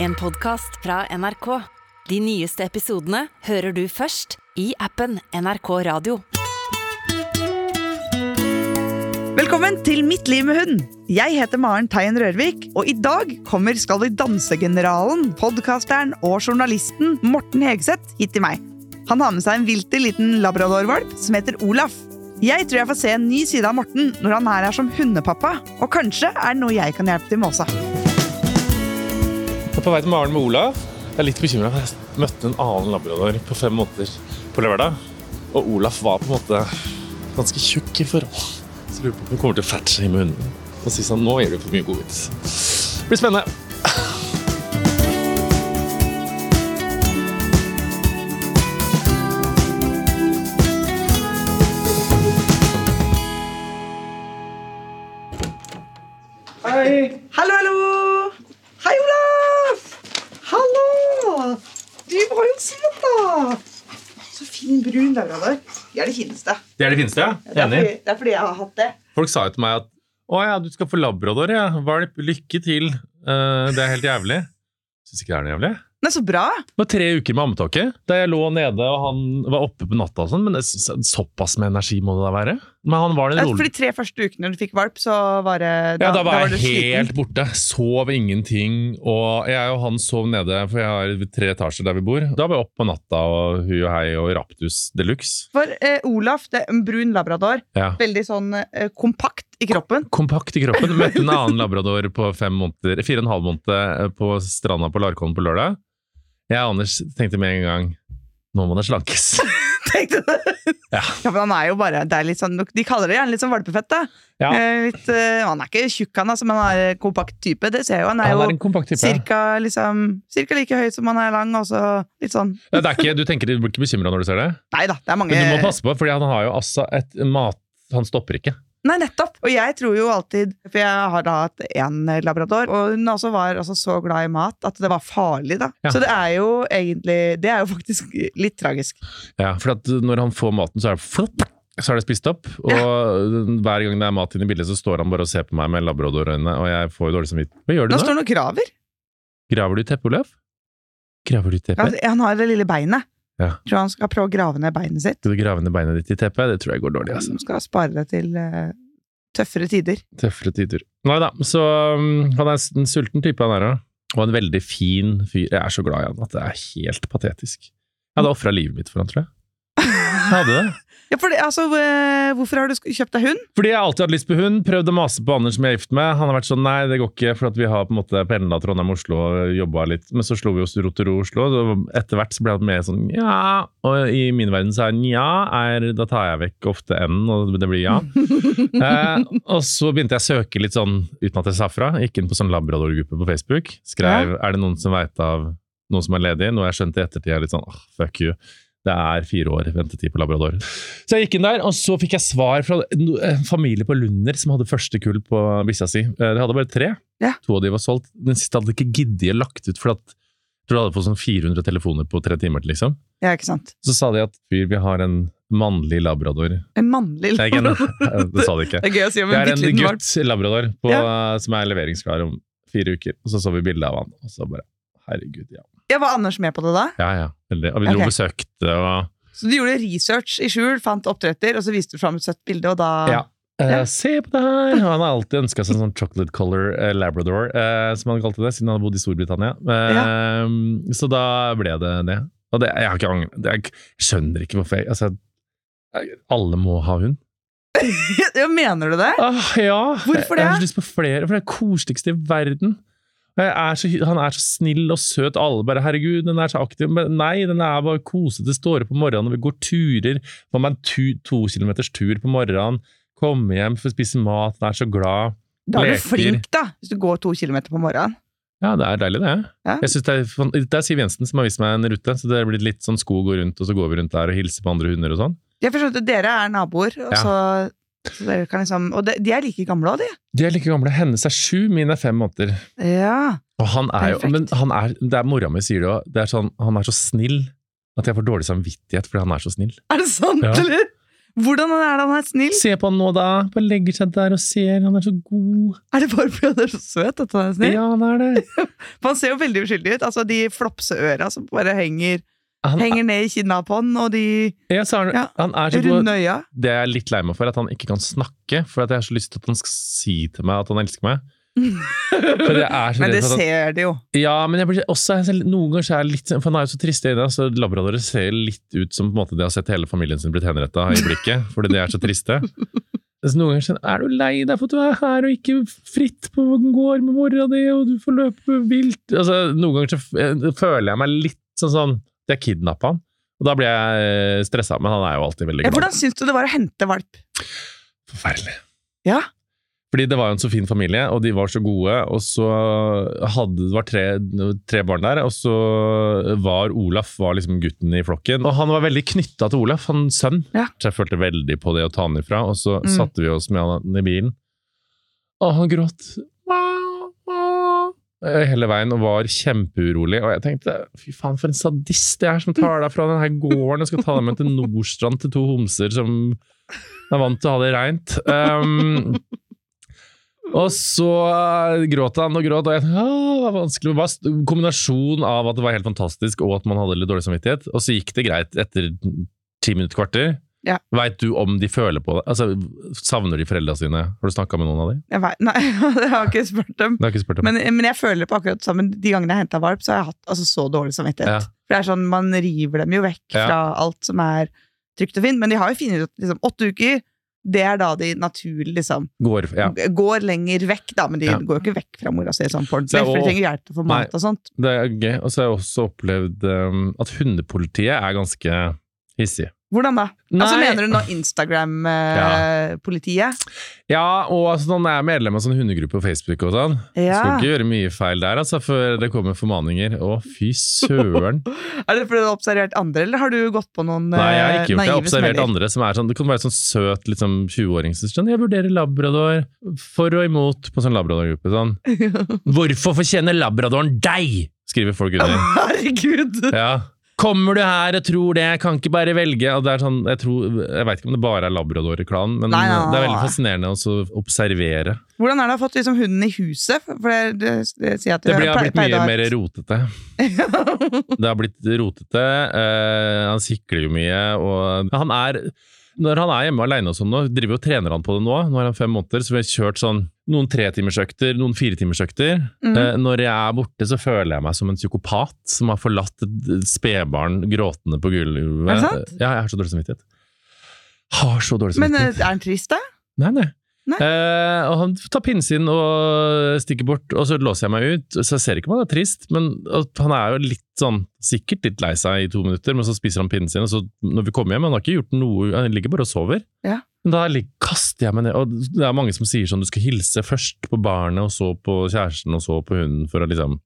En podkast fra NRK. De nyeste episodene hører du først i appen NRK Radio. Velkommen til Mitt liv med hund. Jeg heter Maren Teien Rørvik, og i dag kommer Skal vi danse-generalen, podkasteren og journalisten Morten Hegseth hit til meg. Han har med seg en vilter liten labradorvalp som heter Olaf. Jeg tror jeg får se en ny side av Morten når han her er som hundepappa, og kanskje er det noe jeg kan hjelpe til med også. Jeg er på vei til Maren med Olav. Jeg er litt bekymra. Jeg møtte en annen labrador på fem måneder på lørdag. Og Olaf var på en måte ganske tjukk i forhold. Så lurer på om hun kommer til å ferte seg med hunden og si sånn Nå gir du for mye godbit. Det blir spennende. Fineste. Det er det fineste, ja. Det er, fordi, det er fordi jeg har hatt det. Folk sa jo til meg at å ja, du skal få labrador, ja. Valp, lykke til. Uh, det er helt jævlig. Syns ikke det er noe jævlig. Nei, så bra! Det var tre uker med ammetåke, da jeg lå nede og han var oppe på natta og sånn, men det, såpass med energi må det da være? Men han var den Ja, rolig. For de tre første ukene du fikk valp, så var det Ja, da var du jeg helt sliten. borte. Sov ingenting. Og jeg og han sov nede, for jeg har tre etasjer der vi bor. Da var jeg opp på natta og hu og hei og raptus de luxe. For eh, Olaf, det er en brun labrador, Ja. veldig sånn eh, kompakt i kroppen. Kompakt i kroppen. Møtte en annen labrador på fem måneder, fire og en halv måned eh, på stranda på Larkollen på lørdag. Jeg og Anders tenkte med en gang nå må det slankes. Tenkte du? Ja. ja, men han er jo bare det er litt sånn, De kaller det gjerne litt sånn valpefett. da. Ja. Eh, litt, uh, han er ikke tjukk, han, altså, men han er en kompakt type. Det ser jeg jo. Han er Han er jo cirka, liksom, cirka like høy som han er lang, og så litt sånn Ja, det er ikke, du tenker du blir ikke bekymra når du ser det? Nei da, det er mange Men du må passe på, for han har jo altså et mat... Han stopper ikke. Nei, nettopp. Og jeg tror jo alltid For jeg har da hatt én labrador, og hun også var altså så glad i mat at det var farlig, da. Ja. Så det er jo egentlig Det er jo faktisk litt tragisk. Ja, for at når han får maten, så er det flopp, så er det spist opp. Og hver gang det er mat inne i bildet, så står han bare og ser på meg med labradorøyne, og jeg får jo dårlig samvittighet. Hva gjør du Nå nå? står han og graver. Graver du teppet, Olav? Graver du teppet? Ja, Han har det lille beinet. Ja. Jeg tror han skal prøve å grave ned beinet sitt. Skal du grave ned beinet ditt i teppet? Det tror jeg går dårlig, altså. Han skal spare det til uh, tøffere tider. Tøffere tider. Nei da, så um, han er en sulten type, han er òg. Og en veldig fin fyr. Jeg er så glad i han at det er helt patetisk. Jeg hadde ofra livet mitt for han, tror jeg. Jeg hadde det. Ja, for det, altså, eh, Hvorfor har du kjøpt deg hund? Fordi jeg alltid hadde lyst på hund. Prøvd å mase på Anders som jeg er gift med. Han har vært sånn nei, det går ikke, for vi har på en måte pendla Trondheim-Oslo og jobba litt. Men så slo vi oss Oslo, og etter hvert så ble han mer sånn ja. Og i min verden så er ja er Da tar jeg vekk ofte n-en, og det blir ja. eh, og så begynte jeg å søke litt sånn uten at jeg sa fra. Gikk inn på sånn labradorgruppe på Facebook. Skrev er det noen som veit av noen som er ledig. Noe jeg skjønte i ettertid er litt sånn ah, fuck you. Det er fire år ventetid på labrador. Så jeg gikk inn der, og så fikk jeg svar fra en familie på Lunder som hadde første kull på bikkja si. Eh, De hadde bare tre. Ja. To av de var solgt. Den siste hadde ikke giddet å lagt ut, for at jeg tror de hadde fått sånn 400 telefoner på tre timer. liksom. Ja, ikke sant? Så sa de at fyr, vi har en mannlig labrador. En mannlig Nei, ikke en, det sa de ikke. Det er gøy å si om Det en er en gutt labrador på, som er leveringsklar om fire uker. Og så så vi bilde av han, og så bare Herregud, ja. Ja, Var Anders med på det da? Ja, ja. Veldig. Og vi dro og besøkte og Så du gjorde research i skjul, fant oppdretter, og så viste du fram et søtt bilde, og da Ja. Eh. Se på det her! Og Han har alltid ønska seg en sånn chocolate color eh, labrador, eh, som han kalte det, siden han hadde bodd i Storbritannia. Ja. Så da ble det det. Og det, jeg har ikke angret. Jeg skjønner ikke hvorfor jeg altså, Alle må ha hund. ja, Mener du det? Ah, ja! Hvorfor Jeg, jeg har det? så lyst på flere, for det er det koseligste i verden. Og er så, han er så snill og søt, alle bare 'herregud, den er så aktiv'. Men nei, den er bare kosete, står opp om morgenen, og vi går turer. Får meg en tu, to kilometers tur på morgenen, kommer hjem, få spise mat, den er så glad. Da er du leker. flink, da, hvis du går to kilometer på morgenen. Ja, det er deilig, det. Ja. Jeg synes det, er, det er Siv Jensen som har vist meg en rute, så det er blitt litt sånn sko å gå rundt, og så går vi rundt der og hilser på andre hunder og sånn. Jeg forstår at dere er naboer, og Ja. så, liksom Og de, de er like gamle òg, de. De er like gamle. Hennes er sju, mine er fem måneder. Ja. Og han er jo. Men han er, det er mora mi sier det òg. Det sånn, han er så snill at jeg får dårlig samvittighet fordi han er så snill. Er det sant, Ja. eller? Hvordan er det han er snill? Se på han nå, da! Bare legger seg der og ser. Han er så god. Er det bare fordi han er så søt at han er snill? Ja, han er det. Han ser jo veldig uskyldig ut. Altså De flopseøra som bare henger, Han, henger ned i kinna på han, og de ja, han, Ja, han er så god. Det er litt lei meg for, at han ikke kan snakke. For jeg har så lyst til at han skal si til meg at han elsker meg. Jeg Men det ser de jo. Ja, men jeg blir også, noen ganger er jeg litt For han er jo så triste øyne, så labradorer ser litt ut som på en måte de har sett hele familien sin blitt henretta i blikket, fordi de er så triste. Så noen ganger sånn, er du lei deg for at du er her og ikke fritt på gård med mora di, og du får løpe vilt? Altså, noen ganger så eh, føler jeg meg litt sånn sånn at jeg kidnappa han. Og da blir jeg stressa, men han er jo alltid veldig glad. hvordan syns du det var å hente valp? Forferdelig. Ja. Fordi det var jo en så fin familie, og de var så gode. Og så hadde det var tre, tre barn der, og så var Olaf var liksom gutten i flokken. Og han var veldig knytta til Olaf, han sønn. Ja. Så jeg følte veldig på det å ta han ifra. Og så Mm. satte vi oss med han i bilen, og han gråt hele veien og var kjempeurolig. Og jeg tenkte fy faen, for en sadist jeg er som tar deg fra denne gården og skal ta deg med til Nordstrand til to homser som er vant til å ha det reint. Um, og så eh, gråt han og gråt, og jeg tenkte, det var vanskelig. Det kombinasjon av at det var helt fantastisk, og at man hadde litt dårlig samvittighet. Og så gikk det greit etter ti minutter, kvarter. Ja. Veit du om de føler på det? Altså, Savner de foreldra sine? Har du snakka med noen av dem? Jeg vet, nei, det har ikke spurt dem. Har ikke spurt dem. Men, men jeg føler på akkurat det samme. De gangene jeg henta valp, så har jeg hatt altså, så dårlig samvittighet. Ja. For det er sånn, Man river dem jo vekk Ja. fra alt som er trygt og fint. Men de har jo funnet ut at liksom, åtte uker, det er da de naturlig liksom Går, ja. går lenger vekk, da. Men de Ja. går jo ikke vekk fra mora si sånn på ordentlig. For de trenger hjelp til å få mat og sånt. Det er gøy. Og så har jeg også opplevd um, at hundepolitiet er ganske hissig. Hvordan da? Altså Mener du nå Instagram-politiet? Ja, og altså, når jeg er medlem av sånn hundegruppe på Facebook og sånn, ja. skal ikke gjøre mye feil der, altså, før det kommer formaninger. Å, fy søren. Er det fordi du har observert andre, eller har du gått på noen Nei, jeg har ikke gjort det. Jeg har observert smeller? andre som er sånn Det kan være sånn søt liksom 20-åring som sånn Jeg vurderer labrador for og imot på sånn labradorgruppe. Sånn. Hvorfor fortjener labradoren deg? skriver folk under. Herregud! Ja. Kommer du her og tror det, jeg kan ikke bare velge. Er sånn, jeg, tror, jeg vet ikke om det bare er labrador-klanen, men Nei, nei, nei, det er veldig fascinerende å observere. Hvordan er det å ha fått liksom hunden i huset? For det, det, det sier at Det blir, har blitt mye mer rotete. Det har blitt rotete. Uh, han sikler jo mye, og han er Når han er hjemme alene og sånn nå, driver jo og trener han på det nå. Nå er han fem måneder, så vi har kjørt sånn noen tretimersøkter, noen firetimersøkter. Mm. Eh, når jeg er borte, så føler jeg meg som en psykopat som har forlatt et spedbarn gråtende på gulvet. Er det sant? Ja, jeg har så dårlig samvittighet. Har så dårlig samvittighet. Men eh, er han trist, da? Nei, nei. Eh, og han tar pinnen sin og stikker bort, og så låser jeg meg ut. Så jeg ser ikke om han er trist, men han er jo litt sånn sikkert litt lei seg i to minutter, men så spiser han pinnen sin, og så når vi kommer hjem Han har ikke gjort noe, han ligger bare og sover. Ja. Men da kaster jeg meg ned, og det er mange som sier sånn du skal hilse først på barnet, og så på kjæresten, og så på hunden, for å liksom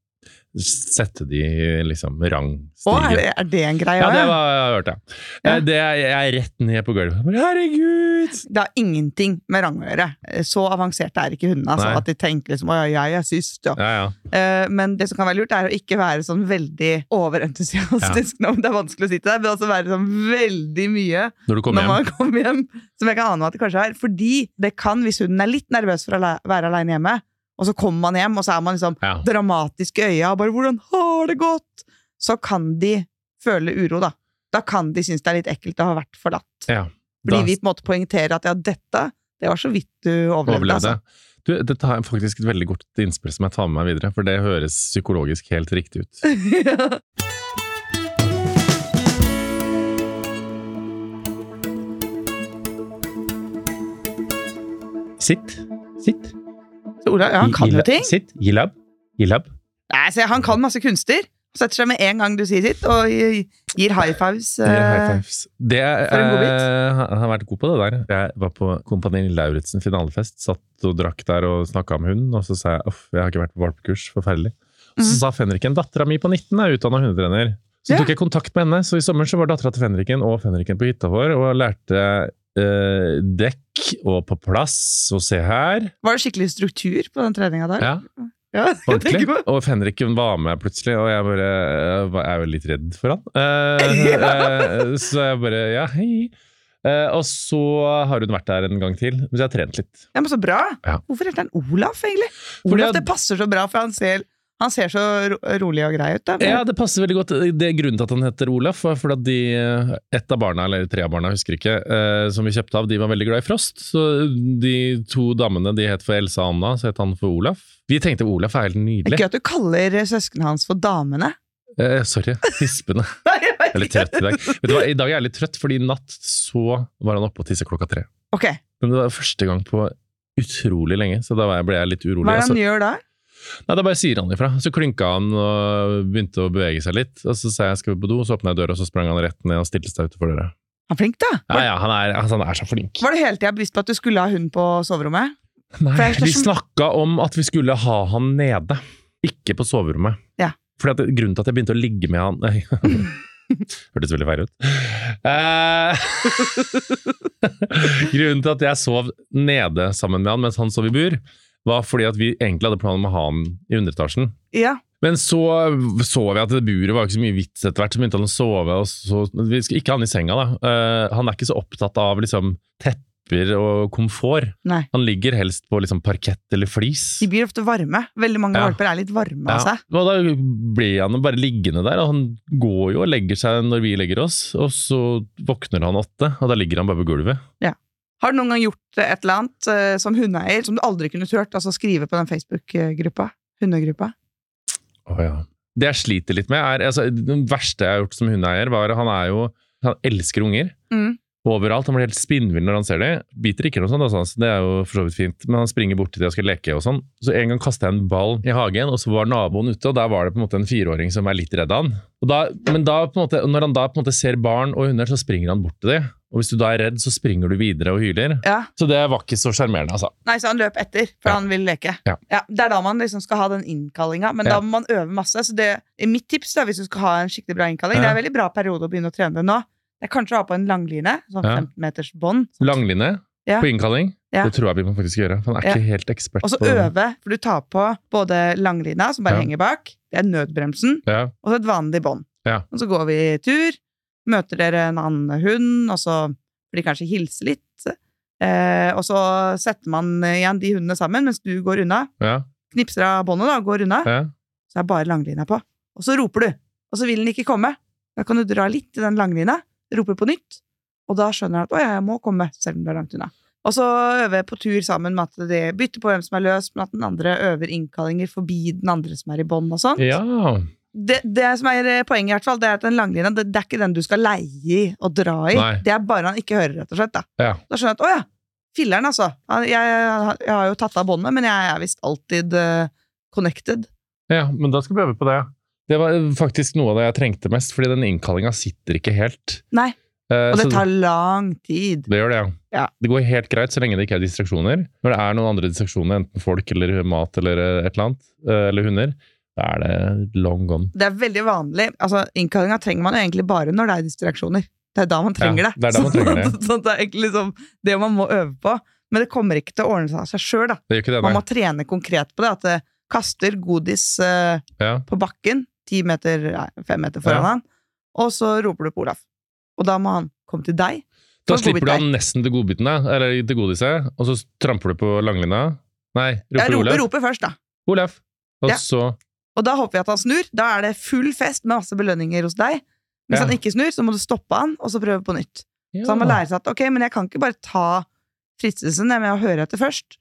sette de i liksom Å, er det, er det en greie? Ja, det var, jeg har hørt det. Ja. Eh, det er, jeg er rett ned på gulvet. Herregud! Det har ingenting med rang å gjøre. Så avanserte er ikke hundene. Altså, at de tenker liksom 'Å ja, jeg er sist', ja. Ja, ja. Eh, men det som kan være lurt, er å ikke være sånn veldig overentusiastisk. når Det er vanskelig å si til deg, men også være sånn veldig mye Når når man kommer hjem. Som jeg kan ane at det kanskje er. Fordi det kan, hvis hunden er litt nervøs for å være aleine hjemme, og så kommer man hjem, og så er man liksom Ja. dramatisk i øya og bare 'Hvordan har det gått?' Så kan de føle uro, da. Da kan de synes det er litt ekkelt å ha vært forlatt. Ja. Fordi Da vi på en måte poengterer at ja, dette, det var så vidt du overlevde. overlevde. Altså. Du, dette har faktisk et veldig godt innspill som jeg tar med meg videre, for det høres psykologisk helt riktig ut. Sitt. Sitt. Så Ola, ja, han kan jo ting. Sitt. Gilab. Gilab. Nei, se, han kan masse kunster. Setter seg med en gang du sier sitt, og gir high fives. Gi high eh, fives. Det for en godbit. eh, han har vært god på det der. Jeg var på Kompani Lauritzen finalefest, satt og drakk der og snakka om hunden, og så sa jeg uff, jeg har ikke vært på valpekurs, forferdelig. Og så mm. sa Fenriken, dattera mi på 19 er utdanna hundetrener. Så tok jeg kontakt med henne, så i sommer så var dattera til Fenriken og Fenriken på hytta vår og lærte eh, dekk og på plass, og se her. Var det skikkelig struktur på den treninga der? Ja, Ja, ordentlig. Og Henrik var med plutselig, og jeg bare jeg er jo litt redd for han. Eh, eh, så jeg bare ja, hei. Eh, og så har hun vært der en gang til, men så har jeg trent litt. Ja, men Så bra! Ja. Hvorfor heter han Olaf, egentlig? Fordi Olaf, at- det passer så bra, for han ser, han ser så ro rolig og grei ut. da. Ja, det passer veldig godt. Det er Grunnen til at han heter Olaf, var fordi de, ett av barna, eller tre av barna, husker ikke, eh, som vi kjøpte av, de var veldig glad i Frost. Så de to damene de het for Elsa og Anna, så het han for Olaf. Vi tenkte Olaf er helt nydelig. gøy at du kaller søsknene hans for damene. Eh, sorry, tispene. Nei, jeg er litt trøtt i dag. Vet du hva, I dag er jeg litt trøtt, fordi i natt så var han oppe og tissa klokka tre. Ok, Men det var første gang på utrolig lenge, så da ble jeg litt urolig. Hva er det Altså, han gjør da? Nei, Da bare sier han ifra. Så klynka han og begynte å bevege seg litt. Og Så sa jeg skal vi på do, så åpna jeg døra, og så sprang han rett ned og stilte seg utenfor døra. Han er flink, da. Ja, ja, han er, altså, han er så flink. Var du hele tida bevisst på at du skulle ha hund på soverommet? Nei, vi snakka om at vi skulle ha han nede, ikke på soverommet. Ja. Fordi at Grunnen til at jeg begynte å ligge med han Nei. Hørtes veldig feil ut. Eh, grunnen til at jeg sov nede sammen med han mens han sov i bur, var fordi at vi egentlig hadde planer om å ha han i underetasjen. Ja. Men så så vi at det buret var ikke så mye vits etter hvert, så begynte han å sove. og så, Vi skal ikke ha han i senga, da. Uh, han er ikke så opptatt av liksom, tepper og komfort. Nei. Han ligger helst på liksom, parkett eller flis. De blir ofte varme. Veldig mange Ja. valper er litt varme av Ja, seg. og da blir han bare liggende der, og han går jo og legger seg når vi legger oss, og så våkner han åtte, og da ligger han bare på gulvet. Har du noen gang gjort et eller annet eh, som hundeeier som du aldri kunne turt? Altså skrive på den Facebook-gruppa? Hundegruppa? Å ja. Det jeg sliter litt med, er altså, Det verste jeg har gjort som hundeeier, var Han er jo Han elsker unger. Mm. Overalt. Han blir helt spinnvill når han ser dem. Biter ikke, noe sånt, altså, så det er jo for så vidt fint. Men han springer bort til dem og skal leke og sånn. Så en gang kasta jeg en ball i hagen, og så var naboen ute, og der var det på en måte en fireåring som er litt redd av han. Da, men da, på en måte, når han da på en måte ser barn og hunder, så springer han bort til dem. Og hvis du da er redd, så springer du videre og hyler. Ja. Så det var ikke så sjarmerende, altså. Nei, så han løp etter, for Ja. han ville leke. Ja. det er da man liksom skal ha den innkallinga, men da må man øve masse. Så det, mitt tips da, hvis du skal ha en skikkelig bra innkalling, det er en veldig bra periode å begynne å trene det nå. Det er kanskje å ha på en langline, sånn Ja. 15 meters bånd. Langline Ja. på innkalling, Ja. det tror jeg vi må faktisk gjøre. For han er Ja. ikke helt ekspert Og så på det. øve, for du tar på både langlina, som bare Ja. henger bak, det er nødbremsen, Ja. og så et vanlig bånd. Ja. Og så går vi tur, møter dere en annen hund, og så blir de kanskje hilse litt. Eh, og så setter man igjen de hundene sammen mens du går unna. Ja. Knipser av båndet da, og går unna. Ja. Så er bare langlina på. Og så roper du, og så vil den ikke komme. Da kan du dra litt i den langlina, rope på nytt, og da skjønner han at 'å ja, jeg må komme', selv om du er langt unna. Og så øver jeg på tur sammen med at de bytter på hvem som er løs, men at den andre øver innkallinger forbi den andre som er i bånd og sånt. ja. Det, det som er eh, poenget, i hvert fall, det er at den langlinja det, det er ikke den du skal leie i og dra i. Nei. Det er bare han ikke hører, rett og slett. Da, Ja. da skjønner jeg at 'å ja, filler'n, altså'. Jeg, jeg, jeg har jo tatt av båndet, men jeg er visst alltid uh, connected. Ja, men da skal vi øve på det. Det var faktisk noe av det jeg trengte mest, fordi den innkallinga sitter ikke helt. Nei, Eh, og det tar lang tid. det gjør det, ja. Ja. Det går helt greit så lenge det ikke er distraksjoner. Når det er noen andre distraksjoner, enten folk eller mat eller eh, et eller annet, eh, eller hunder, da er det long gone. Det er veldig vanlig. altså Innkallinga trenger man jo egentlig bare når det er distraksjoner. Det er da man trenger Ja, det. det er da man trenger det. Så, så det er egentlig liksom det man må øve på. Men det kommer ikke til å ordne seg av seg sjøl. Det det, Man må trene konkret på det. At det kaster godis uh, Ja. på bakken, ti meter, nei, fem meter foran Ja. han, og så roper du på Olaf. Og da må han komme til deg. Da slipper du han nesten til godbitene, eller til godiset, og så tramper du på langlina. Nei, roper roper, Olaf. roper først, da. Olaf. Og så Og da håper vi at han snur. Da er det full fest med masse belønninger hos deg. Hvis Ja. han ikke snur, så må du stoppe han, og så prøve på nytt. Så han må lære seg at ok, men jeg kan ikke bare ta fristelsen jeg må høre etter først,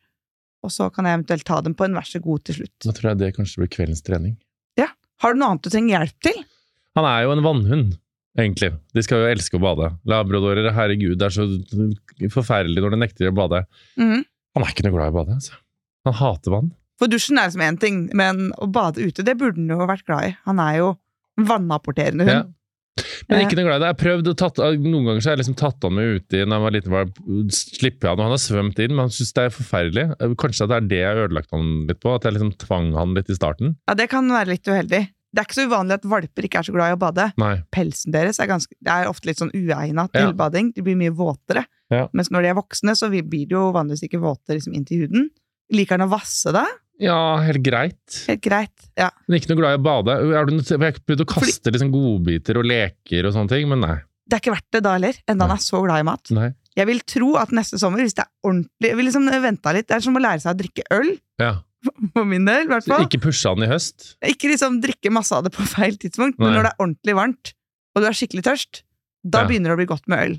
og så kan jeg eventuelt ta dem på en vær så god til slutt. Da tror jeg det kanskje blir kveldens trening. Har du noe annet du trenger hjelp til? Han er jo en vannhund, egentlig. De skal jo elske å bade. Labradorer, herregud, det er så forferdelig når de nekter å bade. Mm. Han er ikke noe glad i å bade. Altså. Han hater vann. For dusjen er liksom én ting, men å bade ute, det burde han jo vært glad i. Han er jo en vannapporterende hund. Ja. Men ikke noe glad i det. Jeg prøvd tatt, Noen ganger så har jeg liksom tatt han med uti når han var liten, bare slipper jeg han, og han har svømt inn, men han syns det er forferdelig. Kanskje at det er det jeg ødelagte ødelagt han litt på, at jeg liksom tvang han litt i starten. Ja, det kan være litt uheldig. Det er ikke så uvanlig at valper ikke er så glad i å bade. Nei. Pelsen deres er, ganske, det er ofte litt sånn uegna til Ja. bading. De blir mye våtere. Ja. Mens når de er voksne, så blir de jo vanligvis ikke våte liksom, inntil huden. Liker han å vasse da? Ja, helt greit. Helt greit. Ja. Men ikke noe glad i å bade. Er du, har prøvd å kaste liksom godbiter og leker og sånne ting, men nei. det er ikke verdt det da heller, enda han er så glad i mat. Nei. Jeg vil tro at neste sommer, hvis det er ordentlig Jeg vil liksom vente litt. Det er som å lære seg å drikke øl, Ja. for min del, i hvert fall. ikke pusha den i høst. Ikke liksom drikke masse av det på feil tidspunkt, men når det er ordentlig varmt, og du er skikkelig tørst, da Ja. begynner det å bli godt med øl.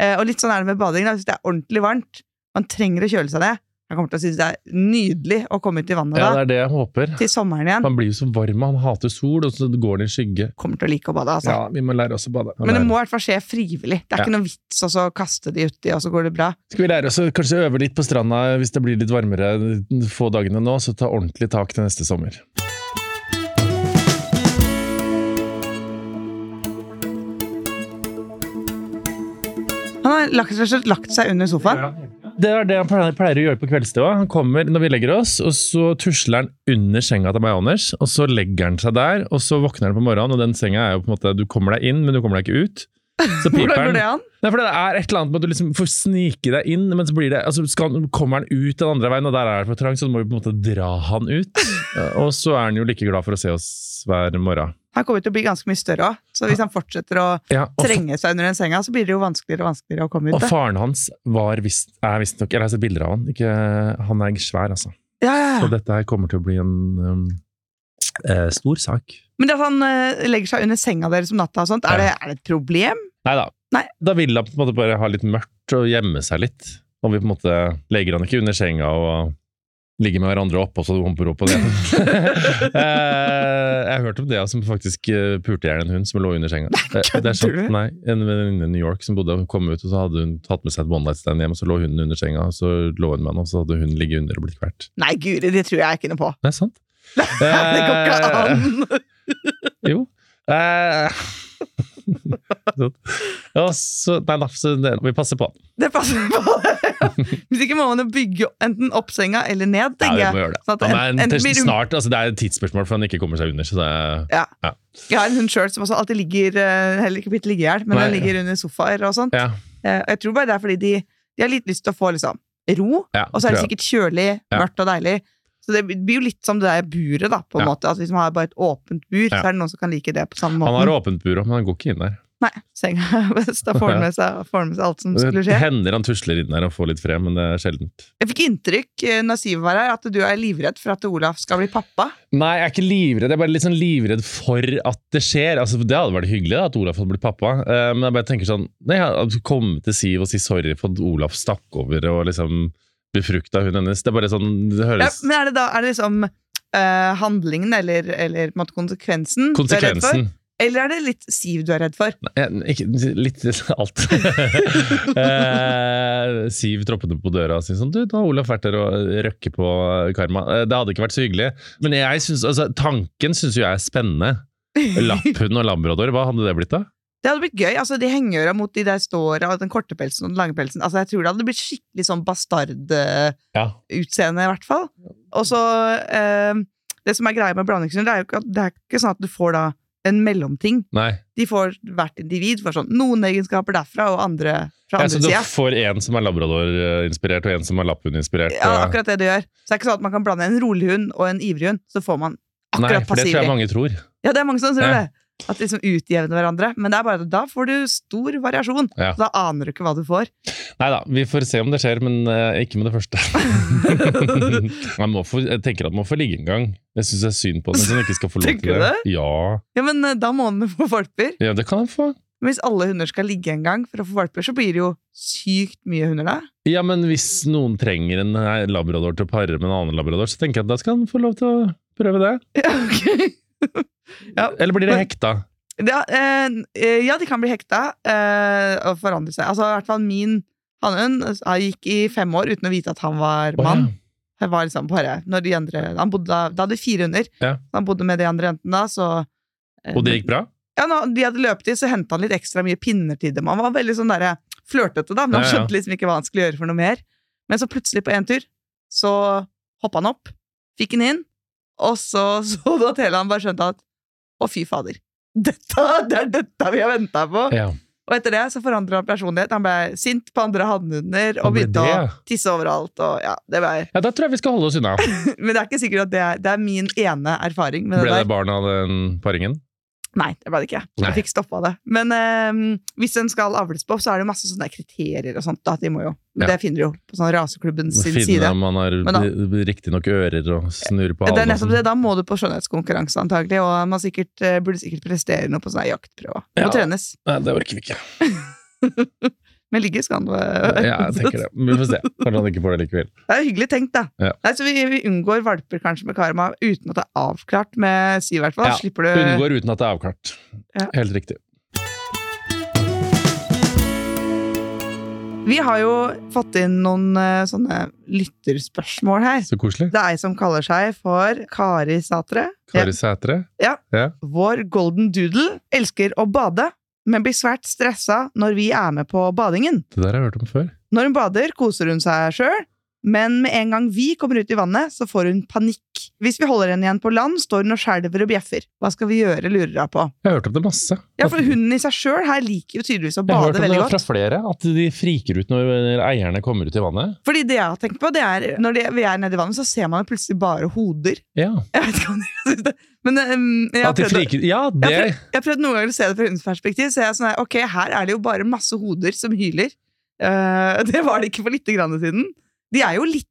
Eh, og litt sånn er det med bading. Da. Hvis det er ordentlig varmt, man trenger å kjøle seg ned. Jeg kommer til å synes det er nydelig å komme ut i vannet Ja, da, det er det jeg håper. til sommeren igjen. Han blir jo så varm, han hater sol, og så går han i skygge. Kommer til å like å bade, altså. Ja, vi må lære oss å bade. Men det må i hvert fall skje frivillig. Det er Ja. ikke noe vits å så kaste de uti, og så går det bra. Skal vi lære oss å kanskje øve litt på stranda hvis det blir litt varmere de få dagene nå, så ta ordentlig tak til neste sommer. Han har lagt, lagt seg under sofaen. Det er det han pleier, å gjøre på kveldstid òg. Han kommer når vi legger oss, og så tusler han under senga til meg og Anders, og så legger han seg der, og så våkner han på morgenen, og den senga er jo på en måte Du kommer deg inn, men du kommer deg ikke ut. Så piper han. det an? Nei, for det er et eller annet med at du liksom får snike deg inn, men så blir det, altså skal, kommer han ut den andre veien, og der er det for trangt, så du må vi på en måte dra han ut. Og så er han jo like glad for å se oss hver morgen. Han kommer til å bli ganske mye større òg, så hvis han fortsetter å Ja, trenge seg under den senga, så blir det jo vanskeligere og vanskeligere å komme ut. og faren hans var visst, er visstnok jeg har sett bilder av han. Ikke, han er svær, altså. Ja, ja, Så dette her kommer til å bli en um, eh, stor sak. Men at han eh, legger seg under senga deres om natta, og sånt, er, det, er det et problem? Nei da. Da vil han på en måte bare ha litt mørkt og gjemme seg litt. Og vi på en måte legger han ikke under senga og ligger med hverandre oppå så du humper opp på det. Eh, jeg har hørt om det, som faktisk eh, pulte i hjel en hund som lå under senga. Eh, Det er sant, nei, En venninne i New York som bodde og kom ut, og så hadde hun tatt med seg et one night stand hjem, og så lå hunden under senga, og så lå hun med han, og så hadde hun ligget under og blitt kvert. Nei, guri, det tror jeg ikke noe på. Det er sant. det går ikke an! Jo. Eh. Ja, så, nei da, så det, vi passer på. Det passer på. Hvis ikke må man jo bygge enten opp senga eller ned, Ja, tenker vi jeg. må gjøre det. Sånn ja, en- en, du- snart, altså det er et tidsspørsmål for han ikke kommer seg under. Så det er, Jeg har en hund sjøl som også alltid ligger eh, Heller ikke blitt liggehjel, men Nei. den ligger under sofaer og sånt. ja, Eh, Jeg tror bare det er fordi de, de har litt lyst til å få liksom ro, ja, og så er det sikkert kjølig, Ja. mørkt og deilig. Så det blir jo litt som det der buret, da, på en Ja. måte. Altså, hvis man har bare et åpent bur, Ja. så er det noen som kan like det på samme måte. Han har åpent bur, men han går ikke inn der. Nei, senga er best. Da får han med med seg alt som skulle skje. Det hender han tusler inn der og får litt fred, men det er sjeldent. Jeg fikk inntrykk eh, når Siv var her, at du er livredd for at Olaf skal bli pappa. Nei, jeg er ikke livredd. Jeg er bare litt sånn livredd for at det skjer. Altså, det hadde vært hyggelig da, at Olaf hadde blitt pappa, eh, men jeg bare tenker sånn Nei, hadde kommet til Siv og si sorry for at Olaf stakk over og liksom befrukta hun hennes. Det er bare sånn Det Ja, men er det da er det liksom uh, handlingen eller, eller måte konsekvensen? Konsekvensen. Eller er det litt Siv du er redd for? Nei, ikke, litt alt. eh, Siv troppende på døra og sier sånn Du, da har Olaf vært der og røkker på karma. Eh, Det hadde ikke vært så hyggelig. Men jeg synes, altså, tanken syns jo jeg er spennende. Lapphund og labrador, hva hadde det blitt da? Det hadde blitt gøy. altså De hengeøra mot de der ståra og den korte pelsen og den lange pelsen. Altså Jeg tror det hadde blitt skikkelig sånn bastardutseende, Ja. i hvert fall. Og så eh, Det som er greia med blandingshunder, det er jo ikke, det er ikke sånn at du får da en mellomting. Nei. De får hvert individ får sånn noen egenskaper derfra og andre fra Ja, andre så du får en som er labrador-inspirert, og en som er lapphund-inspirert. Ja, akkurat det du gjør. Så det er ikke sånn at man kan blande en rolig hund og en ivrig hund, så får man Nei, for det passiv. tror jeg mange tror. Ja, det er mange som tror Ja. det. At liksom utjevner hverandre. Men det er bare da får du stor variasjon. Ja. Så da aner du ikke hva du får. Nei da, vi får se om det skjer, men uh, ikke med det første. få, jeg tenker at man får ligge en gang. Jeg syns det er synd på den som ikke skal få lov til det. Ja. Ja, men uh, da må den få valper. ja, det kan den få. Men hvis alle hunder skal ligge en gang for å få valper, så blir det jo sykt mye hunder da. Ja, men hvis noen trenger en eh, labrador til å pare med en annen labrador, så tenker jeg at da skal han få lov til å prøve det. Ja, ok. Eller blir det hekta? Ja, eh, eh, ja, de kan bli hekta eh, og forandre seg. Altså, i hvert fall min hannhund Han gikk i fem år uten å vite at han var mann. mann. ja. Han var liksom bare når de andre, han bodde, da- da hadde vi fire hunder. Ja. Han bodde med de andre jentene da, så eh, Og det gikk bra? Ja, når de hadde løpetid, så henta han litt ekstra mye pinner til dem. Han var veldig sånn der, flørtete, da, men han Ja, ja. skjønte liksom ikke hva han skulle gjøre for noe mer. Men så plutselig, på en tur, så hoppa han opp, fikk han inn, og så så du at han bare skjønte at å, fy fader. Dette, det er dette vi har venta på! Ja. Og etter det så forandra han personlighet. Han ble sint på andre hannhunder og begynte å tisse overalt. Og ja, det ble, ja, da tror jeg vi skal holde oss unna. men det er ikke sikkert at det er, det er min ene erfaring Ble det det barn av den paringen? Nei, det ble det ikke. Jeg fikk stoppa det. Men eh, hvis den skal avles på, så er det masse sånne kriterier og sånt. Da. De må jo. Ja. det finner du jo på sånn raseklubben sin Finne side. om man har riktignok ører og snurrer på Det er halen. nettopp sånn. det, Da må du på skjønnhetskonkurranse, antagelig, og man sikkert, eh, burde sikkert prestere noe på sånne jaktprøver. Ja. må trenes. Nei, det orker vi ikke. Men ligge skal det. Ja, jeg tenker det. Vi får se. Kanskje han ikke får det likevel. Det er hyggelig tenkt, da. Ja. Nei, så vi, vi unngår valper kanskje med karma uten at det er avklart med si, i hvert fall. Ja, Slipper du Unngår uten at det er avklart. Ja. Helt riktig. Vi har jo fått inn noen uh, sånne lytterspørsmål her. Så koselig. Det er ei som kaller seg for Kari Sætre. Kari Sætre. Vår golden doodle elsker å bade, men blir svært stressa når vi er med på badingen. Det der har jeg hørt om før. Når hun bader, koser hun seg sjøl, men med en gang vi kommer ut i vannet, så får hun panikk. Hvis vi holder henne igjen på land, står hun og skjelver og bjeffer. Hva skal vi gjøre, lurer hun på. Jeg har hørt om det masse. Ja, for hunden i seg sjøl her liker jo tydeligvis å bade veldig godt. jeg har hørt om det fra flere, at de friker ut når eierne kommer ut i vannet. Fordi det jeg har tenkt på, det er når de, vi er nede i vannet, så ser man jo plutselig bare hoder. Ja, Jeg vet ikke om dere synes det. Men um, jeg, har prøvd, friker Ja, jeg, har prøvd, jeg har prøvd noen ganger å se det fra hundens perspektiv. Så jeg er sånn her, ok, her er det jo bare masse hoder som hyler. Uh, det var det ikke for lite grann siden. De er jo litt,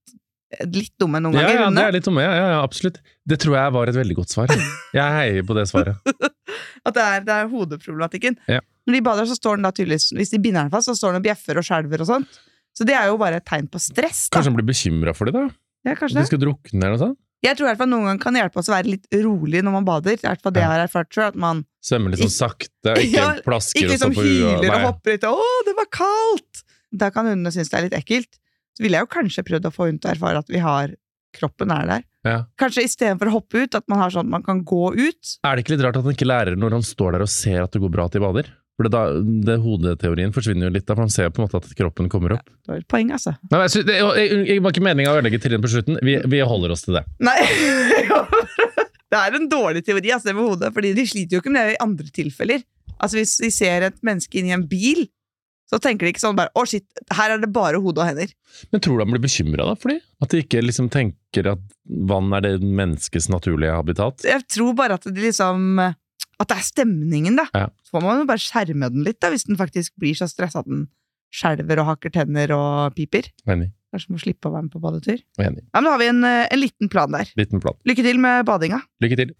litt dumme noen ja, ganger. ja, det er litt dumme. Ja, ja, ja, absolutt. Det tror jeg var et veldig godt svar. Jeg heier på det svaret. At det er, det er hodeproblematikken. Ja. Når de bader, så står den da tydeligvis Hvis de binder den fast, så står den og bjeffer og skjelver og sånt. Så det er jo bare et tegn på stress. da. Kanskje han blir bekymra for det, da? Ja, At kanskje de skal drukne eller noe sånt? Jeg tror i hvert fall noen ganger kan hjelpe oss å være litt rolig når man bader. Er i hvert fall det jeg har erfart selv, at man Svømmer litt sånn sakte, ikke Ja, plasker ikke og så på huet. hyler og hopper litt 'Å, det var kaldt!' Da kan hundene synes det er litt ekkelt. Så ville jeg jo kanskje prøvd å få hun til å erfare at vi har kroppen er der. Ja. Kanskje istedenfor å hoppe ut, at man har sånn at man kan gå ut. Er det ikke litt rart at han ikke lærer når han står der og ser at det går bra at de bader? For det, da, det Hodeteorien forsvinner jo litt, da, for han ser jo på en måte at kroppen kommer opp. Det var et poeng, altså. Nei, jeg, det, jeg, jeg var ikke meninga å ødelegge teorien på slutten. Vi, vi holder oss til det. Nei Det er en dårlig teori, altså, det med hodet, fordi de sliter jo ikke med det i andre tilfeller. Altså Hvis de ser et menneske inni en bil, så tenker de ikke sånn bare 'Å, shit, her er det bare hode og hender'. Men tror du han blir bekymra for det? At de ikke liksom tenker at vann er det menneskets naturlige habitat? Jeg tror bare at de liksom At det er stemningen, da. Ja. Så får man jo bare skjerme den litt, da, hvis den faktisk blir så stressa at den skjelver og hakker tenner og piper. Enig. Kanskje må slippe å være med på badetur. Enig. Ja, men Da har vi en, eh, en liten plan der. Liten plan. Lykke til med badinga. Lykke til.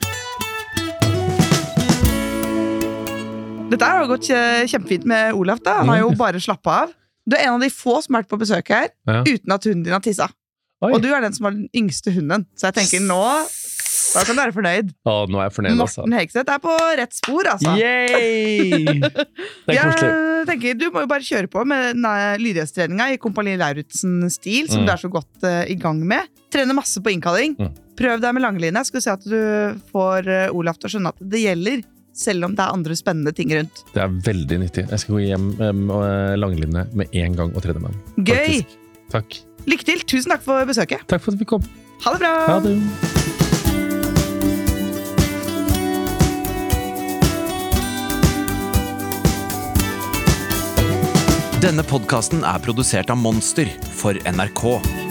Dette har gått kjempefint med Olaf. da Han har jo bare slappa av. Du er en av de få som har vært på besøk her Ja. uten at hunden din har tissa. Oi. Og du er den som har den yngste hunden. Så jeg tenker nå da kan du være fornøyd. Å, nå er jeg fornøyd, altså. Morten Hegseth er på rett spor, altså. Jeg tenker Du må jo bare kjøre på med lydighetstreninga i Kompani Lauritzen-stil, som Mm. du er så godt uh, i gang med. Trene masse på innkalling. Mm. Prøv deg med langline. Skal du se at du får uh, Olaf til å skjønne at det gjelder, selv om det er andre spennende ting rundt. Det er veldig nyttig. Jeg skal gå hjem med langlinje med en gang og tredjemann. Gøy! Takk. Lykke til! Tusen takk for besøket. Takk for at vi kom. Ha det bra! Ha det. Denne podkasten er produsert av Monster for NRK.